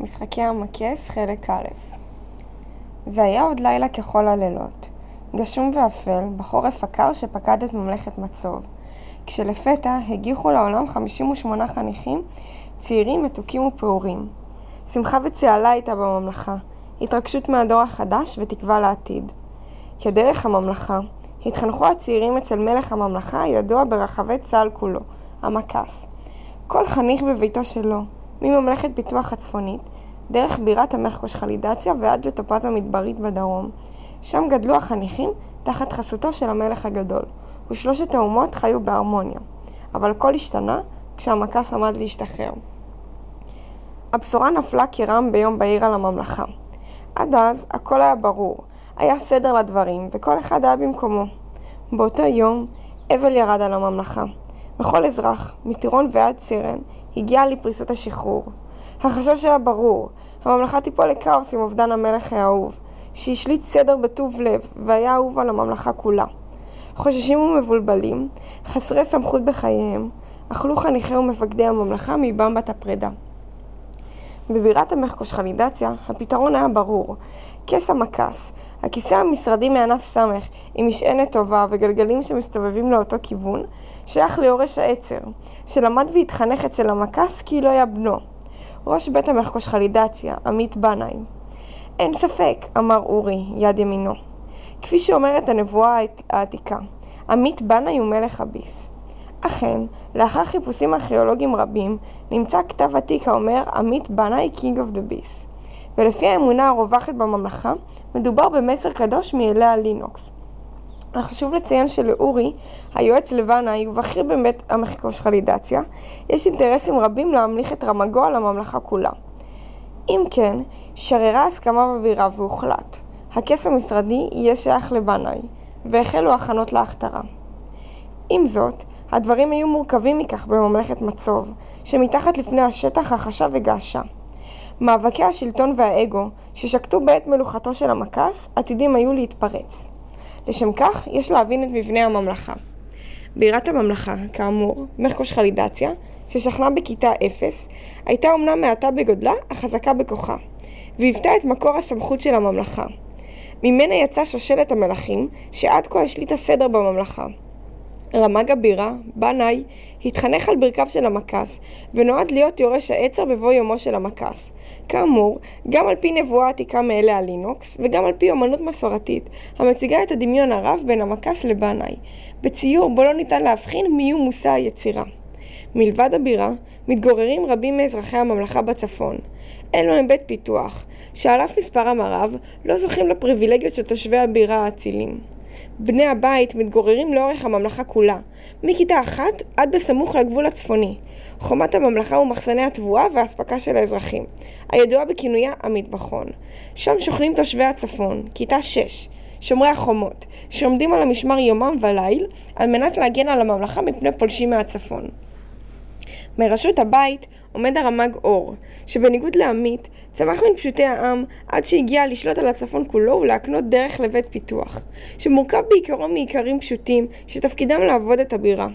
משחקי המכס, חלק א' זה היה עוד לילה ככל הלילות, גשום ואפל, בחורף הקר שפקד את ממלכת מצוב, כשלפתע הגיחו לעולם 58 חניכים, צעירים, מתוקים ופעורים. שמחה וצהלה הייתה בממלכה, התרגשות מהדור החדש ותקווה לעתיד. כדרך הממלכה, התחנכו הצעירים אצל מלך הממלכה הידוע ברחבי צה"ל כולו, המכס. כל חניך בביתו שלו, מממלכת פיתוח הצפונית, דרך בירת המחקוש חלידציה ועד לטופז המדברית בדרום. שם גדלו החניכים תחת חסותו של המלך הגדול, ושלושת האומות חיו בהרמוניה. אבל הכל השתנה כשהמכס עמד להשתחרר. הבשורה נפלה כרעם ביום בהיר על הממלכה. עד אז הכל היה ברור, היה סדר לדברים, וכל אחד היה במקומו. באותו יום, אבל ירד על הממלכה. וכל אזרח, מטירון ועד סירן, הגיע לפריסת השחרור. החשש היה ברור, הממלכה תיפול לכאוס עם אובדן המלך האהוב, שהשליט סדר בטוב לב, והיה אהוב על הממלכה כולה. חוששים ומבולבלים, חסרי סמכות בחייהם, אכלו חניכי ומפקדי הממלכה מבמבת הפרידה. בבירת המחקושכלידציה הפתרון היה ברור. כס המכס, הכיסא המשרדי מענף סמך עם משענת טובה וגלגלים שמסתובבים לאותו כיוון, שייך ליורש העצר, שלמד והתחנך אצל המכס כי לא היה בנו. ראש בית המחקושכלידציה, עמית בנאי. אין ספק, אמר אורי, יד ימינו. כפי שאומרת הנבואה העתיקה, עמית בנאי הוא מלך הביס. אכן, לאחר חיפושים ארכיאולוגיים רבים, נמצא כתב עתיק האומר עמית בנאי King of the Beast. ולפי האמונה הרווחת בממלכה, מדובר במסר קדוש מאלי הלינוקס. אך חשוב לציין שלאורי, היועץ לבנאי ובכיר בבית המחקושכלידציה, יש אינטרסים רבים להמליך את רמגו על הממלכה כולה. אם כן, שררה הסכמה בבירה והוחלט. הכס המשרדי יהיה שייך לבנאי, והחלו הכנות להכתרה. עם זאת, הדברים היו מורכבים מכך בממלכת מצוב, שמתחת לפני השטח החשה וגעשה. מאבקי השלטון והאגו, ששקטו בעת מלוכתו של המכס, עתידים היו להתפרץ. לשם כך, יש להבין את מבנה הממלכה. בירת הממלכה, כאמור, מחקוש חלידציה, ששכנה בכיתה 0, הייתה אומנם מעטה בגודלה, אך חזקה בכוחה, והיוותה את מקור הסמכות של הממלכה. ממנה יצאה שושלת המלכים, שעד כה השליטה סדר בממלכה. רמ"ג הבירה, בנאי, התחנך על ברכיו של המכס, ונועד להיות יורש העצר בבוא יומו של המכס. כאמור, גם על פי נבואה עתיקה מאלה הלינוקס, וגם על פי אומנות מסורתית, המציגה את הדמיון הרב בין המכס לבנאי, בציור בו לא ניתן להבחין מי הוא מושא היצירה. מלבד הבירה, מתגוררים רבים מאזרחי הממלכה בצפון. אלו הם בית פיתוח, שעל אף מספרם הרב, לא זוכים לפריבילגיות של תושבי הבירה האצילים. בני הבית מתגוררים לאורך הממלכה כולה, מכיתה אחת עד בסמוך לגבול הצפוני. חומת הממלכה הוא מחסני התבואה והאספקה של האזרחים, הידועה בכינויה המטבחון. שם שוכנים תושבי הצפון, כיתה 6, שומרי החומות, שעומדים על המשמר יומם וליל על מנת להגן על הממלכה מפני פולשים מהצפון. מראשות הבית עומד הרמ"ג אור, שבניגוד לעמית, צמח מן פשוטי העם עד שהגיע לשלוט על הצפון כולו ולהקנות דרך לבית פיתוח, שמורכב בעיקרו מעיקרים פשוטים שתפקידם לעבוד את הבירה.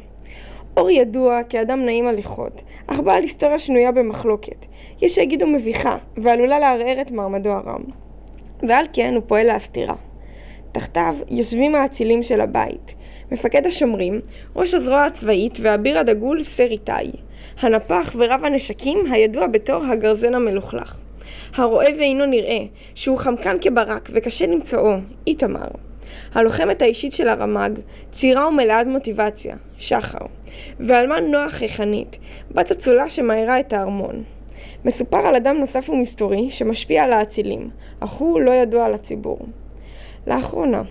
אור ידוע כאדם נעים הליכות, אך בעל היסטוריה שנויה במחלוקת. יש שיגידו מביכה, ועלולה לערער את מעמדו הרם. ועל כן הוא פועל להסתירה. תחתיו יושבים האצילים של הבית, מפקד השומרים, ראש הזרוע הצבאית והאביר הדגול סר איתי, הנפח ורב הנשקים הידוע בתור הגרזן המלוכלך. הרואה ואינו נראה, שהוא חמקן כברק וקשה למצואו, איתמר. הלוחמת האישית של הרמ"ג, צעירה ומלאת מוטיבציה, שחר. ואלמן נועה חייכנית, בת אצולה שמאירה את הארמון. מסופר על אדם נוסף ומסתורי שמשפיע על האצילים, אך הוא לא ידוע לציבור. לאחרונה,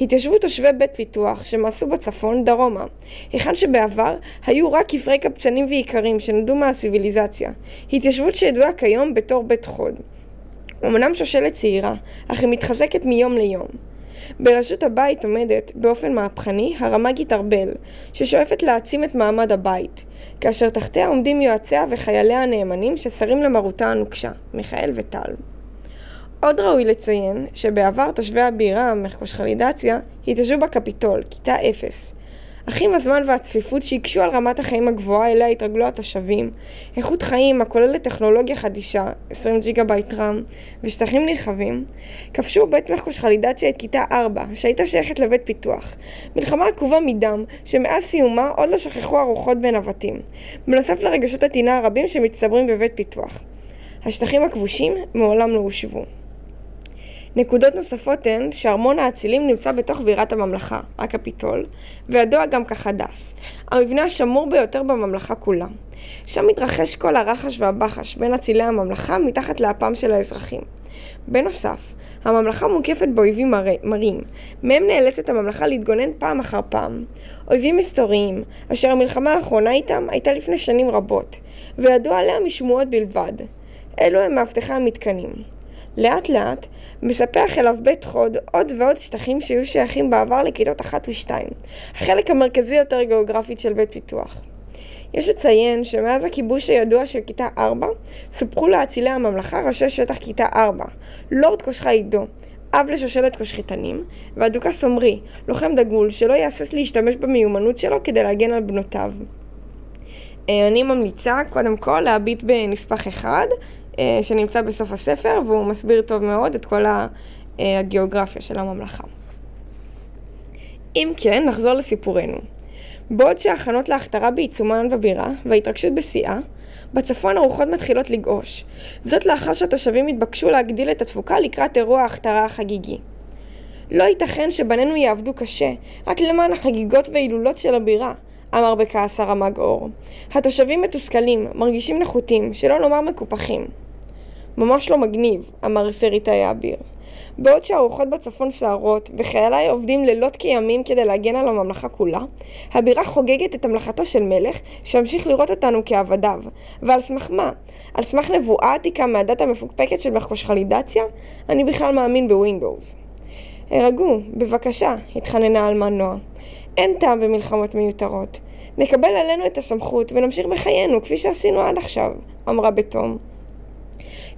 התיישבו תושבי בית פיתוח שמעשו בצפון דרומה, היכן שבעבר היו רק כפרי קבצנים ואיכרים שנודעו מהסיביליזציה, התיישבות שידועה כיום בתור בית חוד. אמנם שושלת צעירה, אך היא מתחזקת מיום ליום. בראשות הבית עומדת, באופן מהפכני, הרמ"גית ארבל, ששואפת להעצים את מעמד הבית, כאשר תחתיה עומדים יועציה וחייליה הנאמנים ששרים למרותה הנוקשה, מיכאל וטל. עוד ראוי לציין שבעבר תושבי הבירה, מחקושכלידציה, התיישבו בקפיטול, כיתה אפס. אך עם הזמן והצפיפות שהקשו על רמת החיים הגבוהה אליה התרגלו התושבים, איכות חיים הכוללת טכנולוגיה חדישה, 20 gigabyte RAM, ושטחים נרחבים, כבשו בית מחקוש חלידציה את כיתה 4, שהייתה שייכת לבית פיתוח. מלחמה עקובה מדם, שמאז סיומה עוד לא שככו הרוחות בנבטים, בנוסף לרגשות הטינה הרבים שמצטברים בבית פיתוח. השטחים הכבושים מעולם לא הושבו. נקודות נוספות הן שארמון האצילים נמצא בתוך בירת הממלכה, הקפיטול, וידוע גם כחדס, המבנה השמור ביותר בממלכה כולה. שם מתרחש כל הרחש והבחש בין אצילי הממלכה מתחת לאפם של האזרחים. בנוסף, הממלכה מוקפת באויבים מר... מרים, מהם נאלצת הממלכה להתגונן פעם אחר פעם. אויבים מסתוריים, אשר המלחמה האחרונה איתם הייתה לפני שנים רבות, וידוע עליה משמועות בלבד. אלו הם מאבטחי המתקנים. לאט לאט מספח אליו בית חוד עוד ועוד שטחים שהיו שייכים בעבר לכיתות אחת ושתיים, החלק המרכזי יותר גיאוגרפית של בית פיתוח. יש לציין שמאז הכיבוש הידוע של כיתה 4, סופחו לאצילי הממלכה ראשי שטח כיתה 4, לורד קושחה עידו, אב לשושלת קושחיתנים, והדוכס עמרי, לוחם דגול שלא יהסס להשתמש במיומנות שלו כדי להגן על בנותיו. אה, אני ממליצה קודם כל להביט בנספח אחד שנמצא בסוף הספר, והוא מסביר טוב מאוד את כל אה, הגיאוגרפיה של הממלכה. אם כן, נחזור לסיפורנו. בעוד שההכנות להכתרה בעיצומן בבירה, וההתרגשות בשיאה, בצפון הרוחות מתחילות לגעוש. זאת לאחר שהתושבים התבקשו להגדיל את התפוקה לקראת אירוע ההכתרה החגיגי. לא ייתכן שבנינו יעבדו קשה, רק למען החגיגות וההילולות של הבירה, אמר בכעס הרמ"ג אור. התושבים מתוסכלים, מרגישים נחותים, שלא לומר מקופחים. ממש לא מגניב, אמר סריטאי אביר. בעוד שהרוחות בצפון סערות, וחייליי עובדים לילות כימים כדי להגן על הממלכה כולה, הבירה חוגגת את המלאכתו של מלך, שהמשיך לראות אותנו כעבדיו. ועל סמך מה? על סמך נבואה עתיקה מהדת המפוקפקת של מחקוש חלידציה? אני בכלל מאמין בווינדוס. הרגו, בבקשה, התחננה אלמן נועה. אין טעם במלחמות מיותרות. נקבל עלינו את הסמכות ונמשיך בחיינו כפי שעשינו עד עכשיו, אמרה בתום.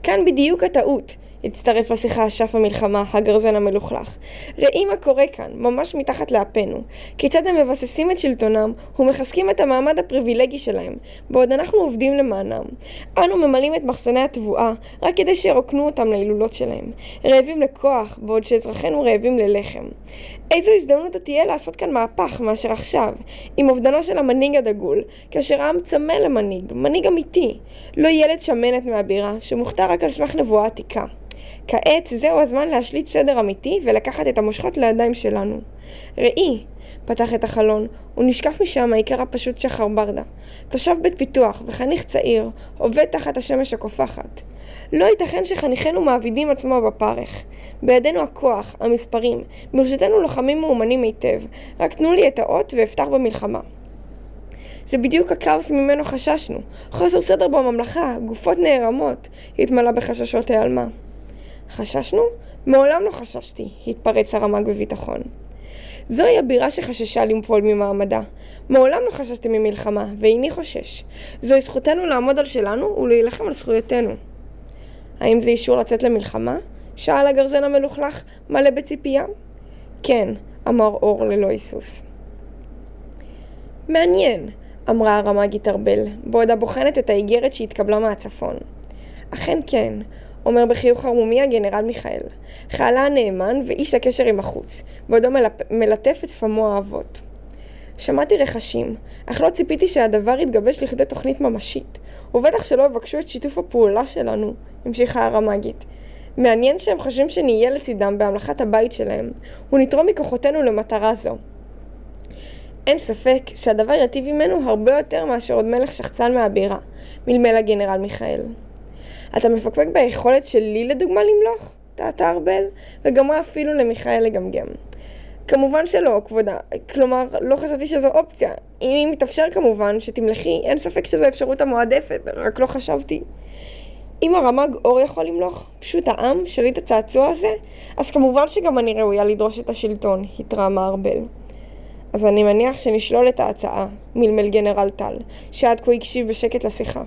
כאן בדיוק הטעות. הצטרף לשיחה אשף המלחמה, הגרזן המלוכלך. ראי מה קורה כאן, ממש מתחת לאפינו. כיצד הם מבססים את שלטונם ומחזקים את המעמד הפריבילגי שלהם, בעוד אנחנו עובדים למענם. אנו ממלאים את מחסני התבואה, רק כדי שירוקנו אותם להילולות שלהם. רעבים לכוח, בעוד שאזרחינו רעבים ללחם. איזו הזדמנות תהיה לעשות כאן מהפך מאשר עכשיו, עם אובדנו של המנהיג הדגול, כאשר העם צמא למנהיג, מנהיג אמיתי, לא ילד שמנת מהבירה, שמוכתר רק על סמך נבואה עתיקה. כעת זהו הזמן להשליט סדר אמיתי ולקחת את המושכות לידיים שלנו. ראי, פתח את החלון, ונשקף משם העיקר הפשוט שחר ברדה. תושב בית פיתוח וחניך צעיר, עובד תחת השמש הקופחת. לא ייתכן שחניכינו מעבידים עצמו בפרך. בידינו הכוח, המספרים, ברשותנו לוחמים מאומנים היטב. רק תנו לי את האות ואפתח במלחמה. זה בדיוק הכאוס ממנו חששנו. חוסר סדר בממלכה, גופות נערמות, התמלא בחששות העלמה. חששנו? מעולם לא חששתי, התפרץ הרמ"ג בביטחון. זוהי הבירה שחששה למפול ממעמדה. מעולם לא חששתי ממלחמה, ואיני חושש. זוהי זכותנו לעמוד על שלנו ולהילחם על זכויותינו. האם זה אישור לצאת למלחמה? שאל הגרזן המלוכלך, מלא בציפייה. כן, אמר אור ללא היסוס. מעניין, אמרה הרמ"גית ארבל, בעודה בוחנת את האיגרת שהתקבלה מהצפון. אכן כן, אומר בחיוך ערמומי הגנרל מיכאל, חיילה הנאמן ואיש הקשר עם החוץ, בעודו מלפ... מלטף את שפמו האבות. שמעתי רכשים, אך לא ציפיתי שהדבר יתגבש לכדי תוכנית ממשית, ובטח שלא יבקשו את שיתוף הפעולה שלנו, המשיכה הרמ"גית. מעניין שהם חושבים שנהיה לצידם בהמלכת הבית שלהם, ונתרום מכוחותינו למטרה זו. אין ספק שהדבר יטיב ממנו הרבה יותר מאשר עוד מלך שחצן מהבירה, מלמל הגנרל מיכאל. אתה מפקפק ביכולת שלי לדוגמה למלוך? טעתה ארבל, וגמרה אפילו למיכאל לגמגם. כמובן שלא, כבודה. כלומר, לא חשבתי שזו אופציה. אם מתאפשר כמובן שתמלכי, אין ספק שזו האפשרות המועדפת, רק לא חשבתי. אם הרמ"ג אור יכול למלוך, פשוט העם, שליט הצעצוע הזה, אז כמובן שגם אני ראויה לדרוש את השלטון, התרעמה ארבל. אז אני מניח שנשלול את ההצעה, מלמל גנרל טל, שעד כה הקשיב בשקט לשיחה.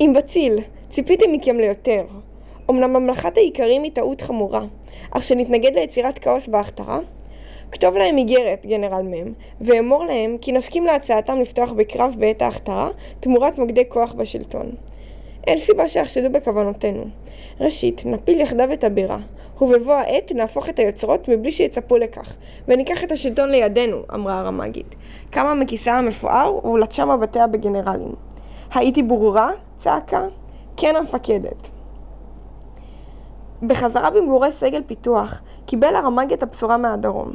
אם בציל, ציפיתי מכם ליותר. אמנם ממלכת האיכרים היא טעות חמורה, אך שנתנגד ליצירת כאוס בהכתרה? כתוב להם איגרת, גנרל מ', ואמור להם כי נסכים להצעתם לפתוח בקרב בעת ההכתרה, תמורת מוקדי כוח בשלטון. אין סיבה שיחשדו בכוונותינו. ראשית, נפיל יחדיו את הבירה, ובבוא העת נהפוך את היוצרות מבלי שיצפו לכך, וניקח את השלטון לידינו, אמרה הרמ"גית. קמה מכיסאה המפואר ולטשה מבטיה בגנרלים. הייתי ברורה? צעקה. כן המפקדת. בחזרה במגורי סגל פיתוח, קיבל הרמ"ג את הבשורה מהדרום.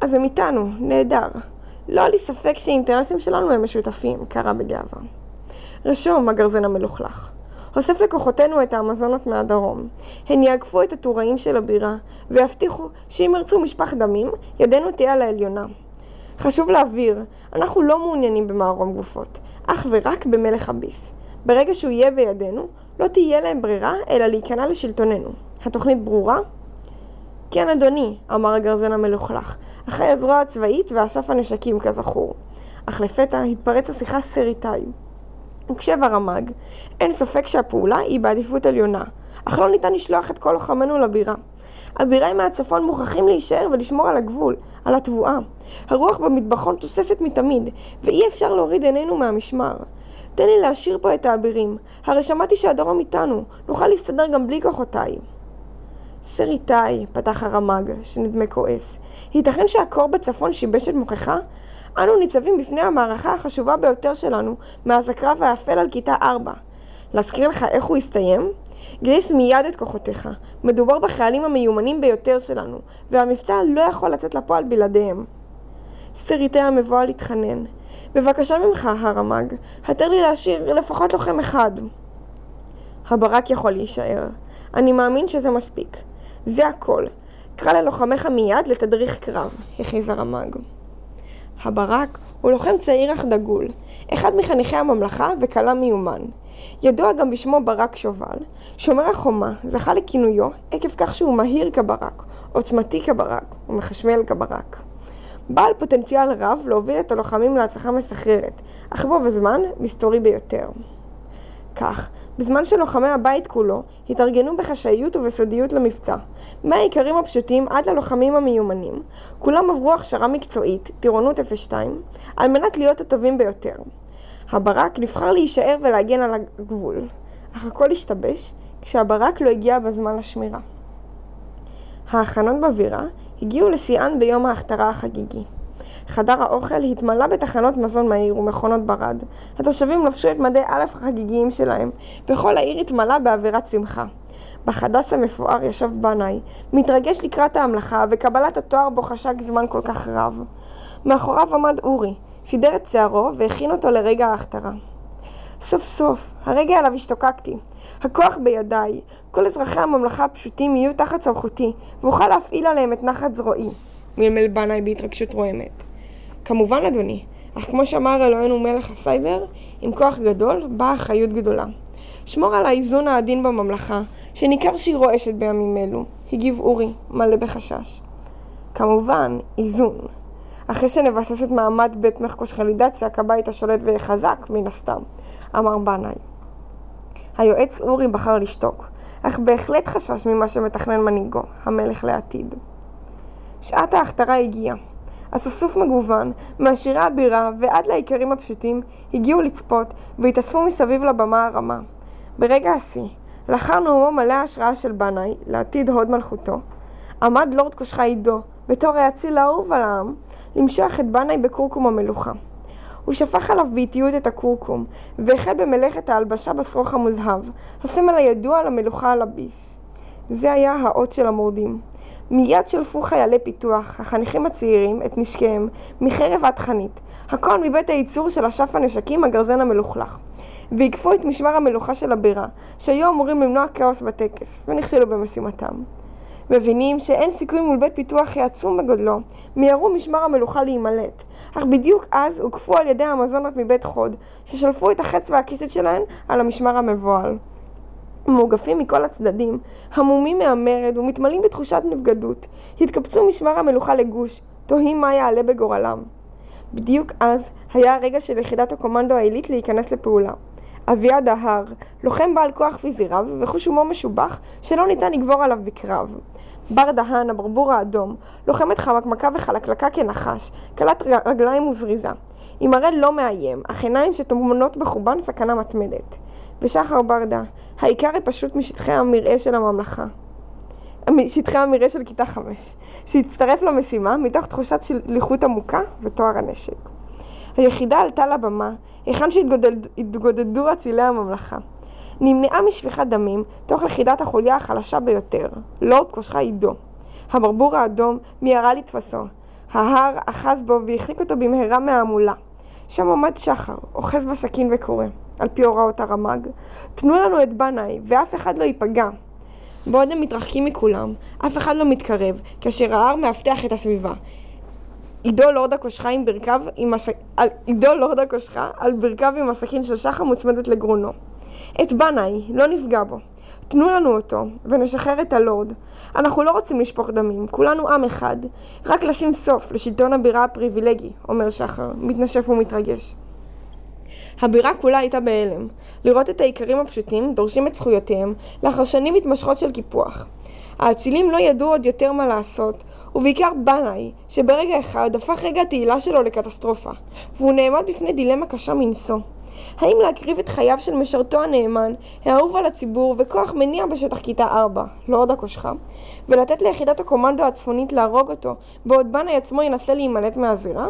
אז הם איתנו, נהדר. לא היה לי ספק שהאינטרסים שלנו הם משותפים, קרא בגאווה. רשום, הגרזן המלוכלך. אוסף לכוחותינו את האמזונות מהדרום. הן יאגפו את הטוראים של הבירה, ויבטיחו שאם ירצו משפח דמים, ידנו תהיה על העליונה. חשוב להבהיר, אנחנו לא מעוניינים במערום גופות, אך ורק במלך הביס. ברגע שהוא יהיה בידינו, לא תהיה להם ברירה אלא להיכנע לשלטוננו. התוכנית ברורה? כן, אדוני, אמר הגרזן המלוכלך, אחרי הזרוע הצבאית ואסף הנשקים כזכור. אך לפתע התפרץ השיחה סריטאי. הקשב הרמ"ג, אין ספק שהפעולה היא בעדיפות עליונה, אך לא ניתן לשלוח את כל לוחמינו לבירה. הביראים מהצפון מוכרחים להישאר ולשמור על הגבול, על התבואה. הרוח במטבחון תוססת מתמיד, ואי אפשר להוריד עינינו מהמשמר. תן לי להשאיר פה את האבירים, הרי שמעתי שהדרום איתנו, נוכל להסתדר גם בלי כוחותיי. סר איתי, פתח הרמ"ג, שנדמה כועס, ייתכן שהקור בצפון שיבש את מוכחה? אנו ניצבים בפני המערכה החשובה ביותר שלנו מאז הקרב האפל על כיתה 4. להזכיר לך איך הוא הסתיים? גייס מיד את כוחותיך. מדובר בחיילים המיומנים ביותר שלנו, והמבצע לא יכול לצאת לפועל בלעדיהם. סריטי המבוהל התחנן. בבקשה ממך, הרמ"ג, התר לי להשאיר לפחות לוחם אחד. הברק יכול להישאר. אני מאמין שזה מספיק. זה הכל. קרא ללוחמיך מיד לתדריך קרב, הכריז הרמ"ג. הברק הוא לוחם צעיר אך דגול, אחד מחניכי הממלכה וכלה מיומן. ידוע גם בשמו ברק שובל. שומר החומה זכה לכינויו עקב כך שהוא מהיר כברק, עוצמתי כברק ומחשמל כברק. בעל פוטנציאל רב להוביל את הלוחמים להצלחה מסחררת, אך בו בזמן מסתורי ביותר. כך, בזמן שלוחמי הבית כולו התארגנו בחשאיות ובסודיות למבצע, מהעיקרים הפשוטים עד ללוחמים המיומנים, כולם עברו הכשרה מקצועית, טירונות 02, על מנת להיות הטובים ביותר. הברק נבחר להישאר ולהגן על הגבול, אך הכל השתבש כשהברק לא הגיע בזמן לשמירה. ההכנות בבירה הגיעו לשיאן ביום ההכתרה החגיגי. חדר האוכל התמלא בתחנות מזון מהיר ומכונות ברד. התושבים לבשו את מדי א' החגיגיים שלהם, וכל העיר התמלא באווירת שמחה. בחדס המפואר ישב בנאי, מתרגש לקראת ההמלכה וקבלת התואר בו חשק זמן כל כך רב. מאחוריו עמד אורי, סידר את שערו והכין אותו לרגע ההכתרה. סוף סוף, הרגע אליו השתוקקתי. הכוח בידיי. כל אזרחי הממלכה הפשוטים יהיו תחת סמכותי, ואוכל להפעיל עליהם את נחת זרועי. מלמל בנאי בהתרגשות רועמת. כמובן, אדוני, אך כמו שאמר אלוהינו מלך הסייבר, עם כוח גדול באה אחריות גדולה. שמור על האיזון העדין בממלכה, שניכר שהיא רועשת בימים אלו, הגיב אורי, מלא בחשש. כמובן, איזון. אחרי שנבסס את מעמד בית מחקוש חלידציה כבית השולט ויחזק, מן הסתם, אמר בנאי. היועץ אורי בחר לשתוק, אך בהחלט חשש ממה שמתכנן מנהיגו, המלך לעתיד. שעת ההכתרה הגיעה. הסופסוף מגוון, מעשירי הבירה ועד לאיכרים הפשוטים, הגיעו לצפות והתאספו מסביב לבמה הרמה. ברגע השיא, לאחר נאומו מלא ההשראה של בנאי, לעתיד הוד מלכותו, עמד לורד קושחה עידו, בתור האציל האהוב על העם, למשוח את בנאי בקורקום המלוכה. הוא שפך עליו באיטיות את הקורקום, והחל במלאכת ההלבשה בשרוך המוזהב, הסמל הידוע למלוכה על הביס. זה היה האות של המורדים. מיד שלפו חיילי פיתוח, החניכים הצעירים, את נשקיהם, מחרב עד חנית, הכל מבית הייצור של אשף הנשקים הגרזן המלוכלך. ועיקפו את משמר המלוכה של הבירה, שהיו אמורים למנוע כאוס בטקס, ונכשלו במשימתם. מבינים שאין סיכוי מול בית פיתוח העצום בגודלו, מיהרו משמר המלוכה להימלט, אך בדיוק אז הוקפו על ידי המזונות מבית חוד, ששלפו את החץ והקשת שלהן על המשמר המבוהל. מאוגפים מכל הצדדים, המומים מהמרד ומתמלאים בתחושת נבגדות, התקבצו משמר המלוכה לגוש, תוהים מה יעלה בגורלם. בדיוק אז היה הרגע של יחידת הקומנדו העילית להיכנס לפעולה. אביעד ההר, לוחם בעל כוח רב וחוש הומור משובח שלא ניתן לגבור עליו בקרב. בר דהן, הברבור האדום, לוחמת חמקמקה וחלקלקה כנחש, קלת רגליים וזריזה. עם מראה לא מאיים, אך עיניים שטומנות בחובן סכנה מתמדת. ושחר ברדה, העיקר היא פשוט משטחי המרעה של הממלכה. שטחי המרעה של כיתה חמש, שהצטרף למשימה מתוך תחושת שליחות עמוקה וטוהר הנשק. היחידה עלתה לבמה, היכן שהתגודדו אצילי הממלכה. נמנעה משפיכת דמים, תוך לכידת החוליה החלשה ביותר, לורד קושחה עידו. הברבור האדום מיהרה לתפסו. ההר אחז בו והחליק אותו במהרה מההמולה. שם עמד שחר, אוחז בסכין וקורא, על פי הוראות הרמ"ג, תנו לנו את בנאי, ואף אחד לא ייפגע. בעוד הם מתרחקים מכולם, אף אחד לא מתקרב, כאשר ההר מאבטח את הסביבה. עידו לורד הקושחה עם ברכיו עם הס... על... עידו לורד הקושחה על ברכיו עם הסכין של שחר מוצמדת לגרונו. את בנאי, לא נפגע בו. תנו לנו אותו, ונשחרר את הלורד. אנחנו לא רוצים לשפוך דמים, כולנו עם אחד. רק לשים סוף לשלטון הבירה הפריבילגי, אומר שחר, מתנשף ומתרגש. הבירה כולה הייתה בהלם. לראות את האיכרים הפשוטים דורשים את זכויותיהם לאחר שנים מתמשכות של קיפוח. האצילים לא ידעו עוד יותר מה לעשות, ובעיקר בנאי, שברגע אחד הפך רגע התהילה שלו לקטסטרופה, והוא נעמד בפני דילמה קשה מנשוא. האם להקריב את חייו של משרתו הנאמן, האהוב על הציבור וכוח מניע בשטח כיתה 4, לא עוד הקושחה, ולתת ליחידת הקומנדו הצפונית להרוג אותו, בעוד בנאי עצמו ינסה להימלט מהזירה?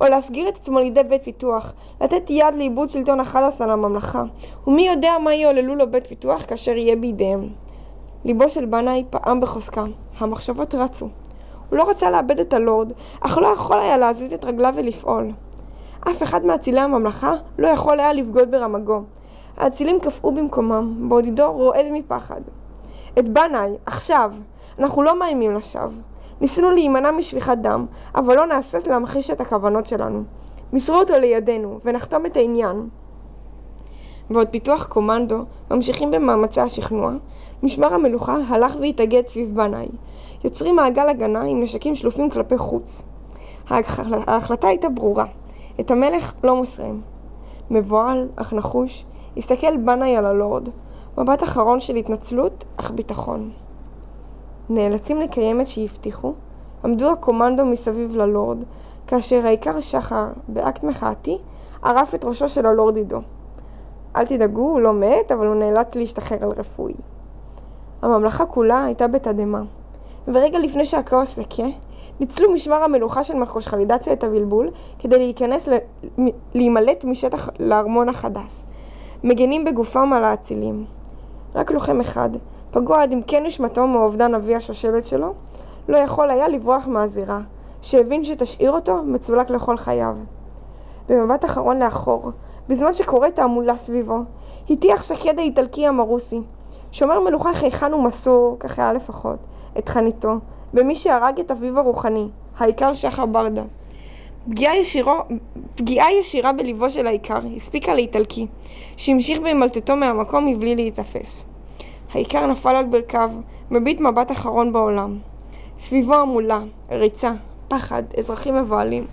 או להסגיר את עצמו לידי בית פיתוח, לתת יד לאיבוד שלטון החדס על הממלכה, ומי יודע מה יעוללו לו בית פיתוח כאשר יהיה בידיהם. ליבו של בנאי פעם בחוזקה, המחשבות רצו. הוא לא רצה לאבד את הלורד, אך לא יכול היה להזיז את רגליו ולפעול. אף אחד מאצילי הממלכה לא יכול היה לבגוד ברמגו. האצילים קפאו במקומם, בעוד עידו רועד מפחד. את בנאי, עכשיו! אנחנו לא מאיימים לשווא. ניסינו להימנע משפיכת דם, אבל לא נהסס להמחיש את הכוונות שלנו. מסרו אותו לידינו, ונחתום את העניין. ועוד פיתוח קומנדו, ממשיכים במאמצי השכנוע, משמר המלוכה הלך והתאגד סביב בנאי, יוצרים מעגל הגנה עם נשקים שלופים כלפי חוץ. ההחלטה הייתה ברורה, את המלך לא מוסרים. מבוהל, אך נחוש, הסתכל בנאי על הלורד, מבט אחרון של התנצלות, אך ביטחון. נאלצים לקיים את שהבטיחו, עמדו הקומנדו מסביב ללורד, כאשר העיקר שחר, באקט מחאתי, ערף את ראשו של הלורד עידו. אל תדאגו, הוא לא מת, אבל הוא נאלץ להשתחרר על רפואי. הממלכה כולה הייתה בתדהמה, ורגע לפני שהכאוס יכה, ניצלו משמר המלוכה של מחרוש חלידציה את הבלבול כדי להיכנס, ל... להימלט משטח לארמון החדש. מגנים בגופם על האצילים. רק לוחם אחד, פגוע עד עמקי נשמתו מאובדן אבי השושלת שלו, לא יכול היה לברוח מהזירה, שהבין שתשאיר אותו מצולק לכל חייו. במבט אחרון לאחור, בזמן שקורית תעמולה סביבו, הטיח שקד האיטלקי המרוסי, שומר מלוכה חייכן ומסור, כך היה לפחות, את חניתו, במי שהרג את אביו הרוחני, העיקר שחר ברדה. פגיעה, ישירו, פגיעה ישירה בליבו של העיקר הספיקה לאיטלקי, שהמשיך בהימלטותו מהמקום מבלי להיתפס. העיקר נפל על ברכיו, מביט מבט אחרון בעולם. סביבו המולה, ריצה, פחד, אזרחים מבוהלים.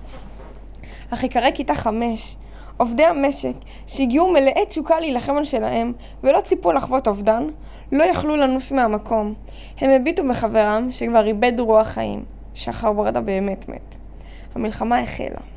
אך עיקרי כיתה חמש, עובדי המשק, שהגיעו מלאי תשוקה להילחם על שלהם, ולא ציפו לחוות אובדן, לא יכלו לנוס מהמקום. הם הביטו בחברם, שכבר איבד רוח חיים. שחר ברדה באמת מת. המלחמה החלה.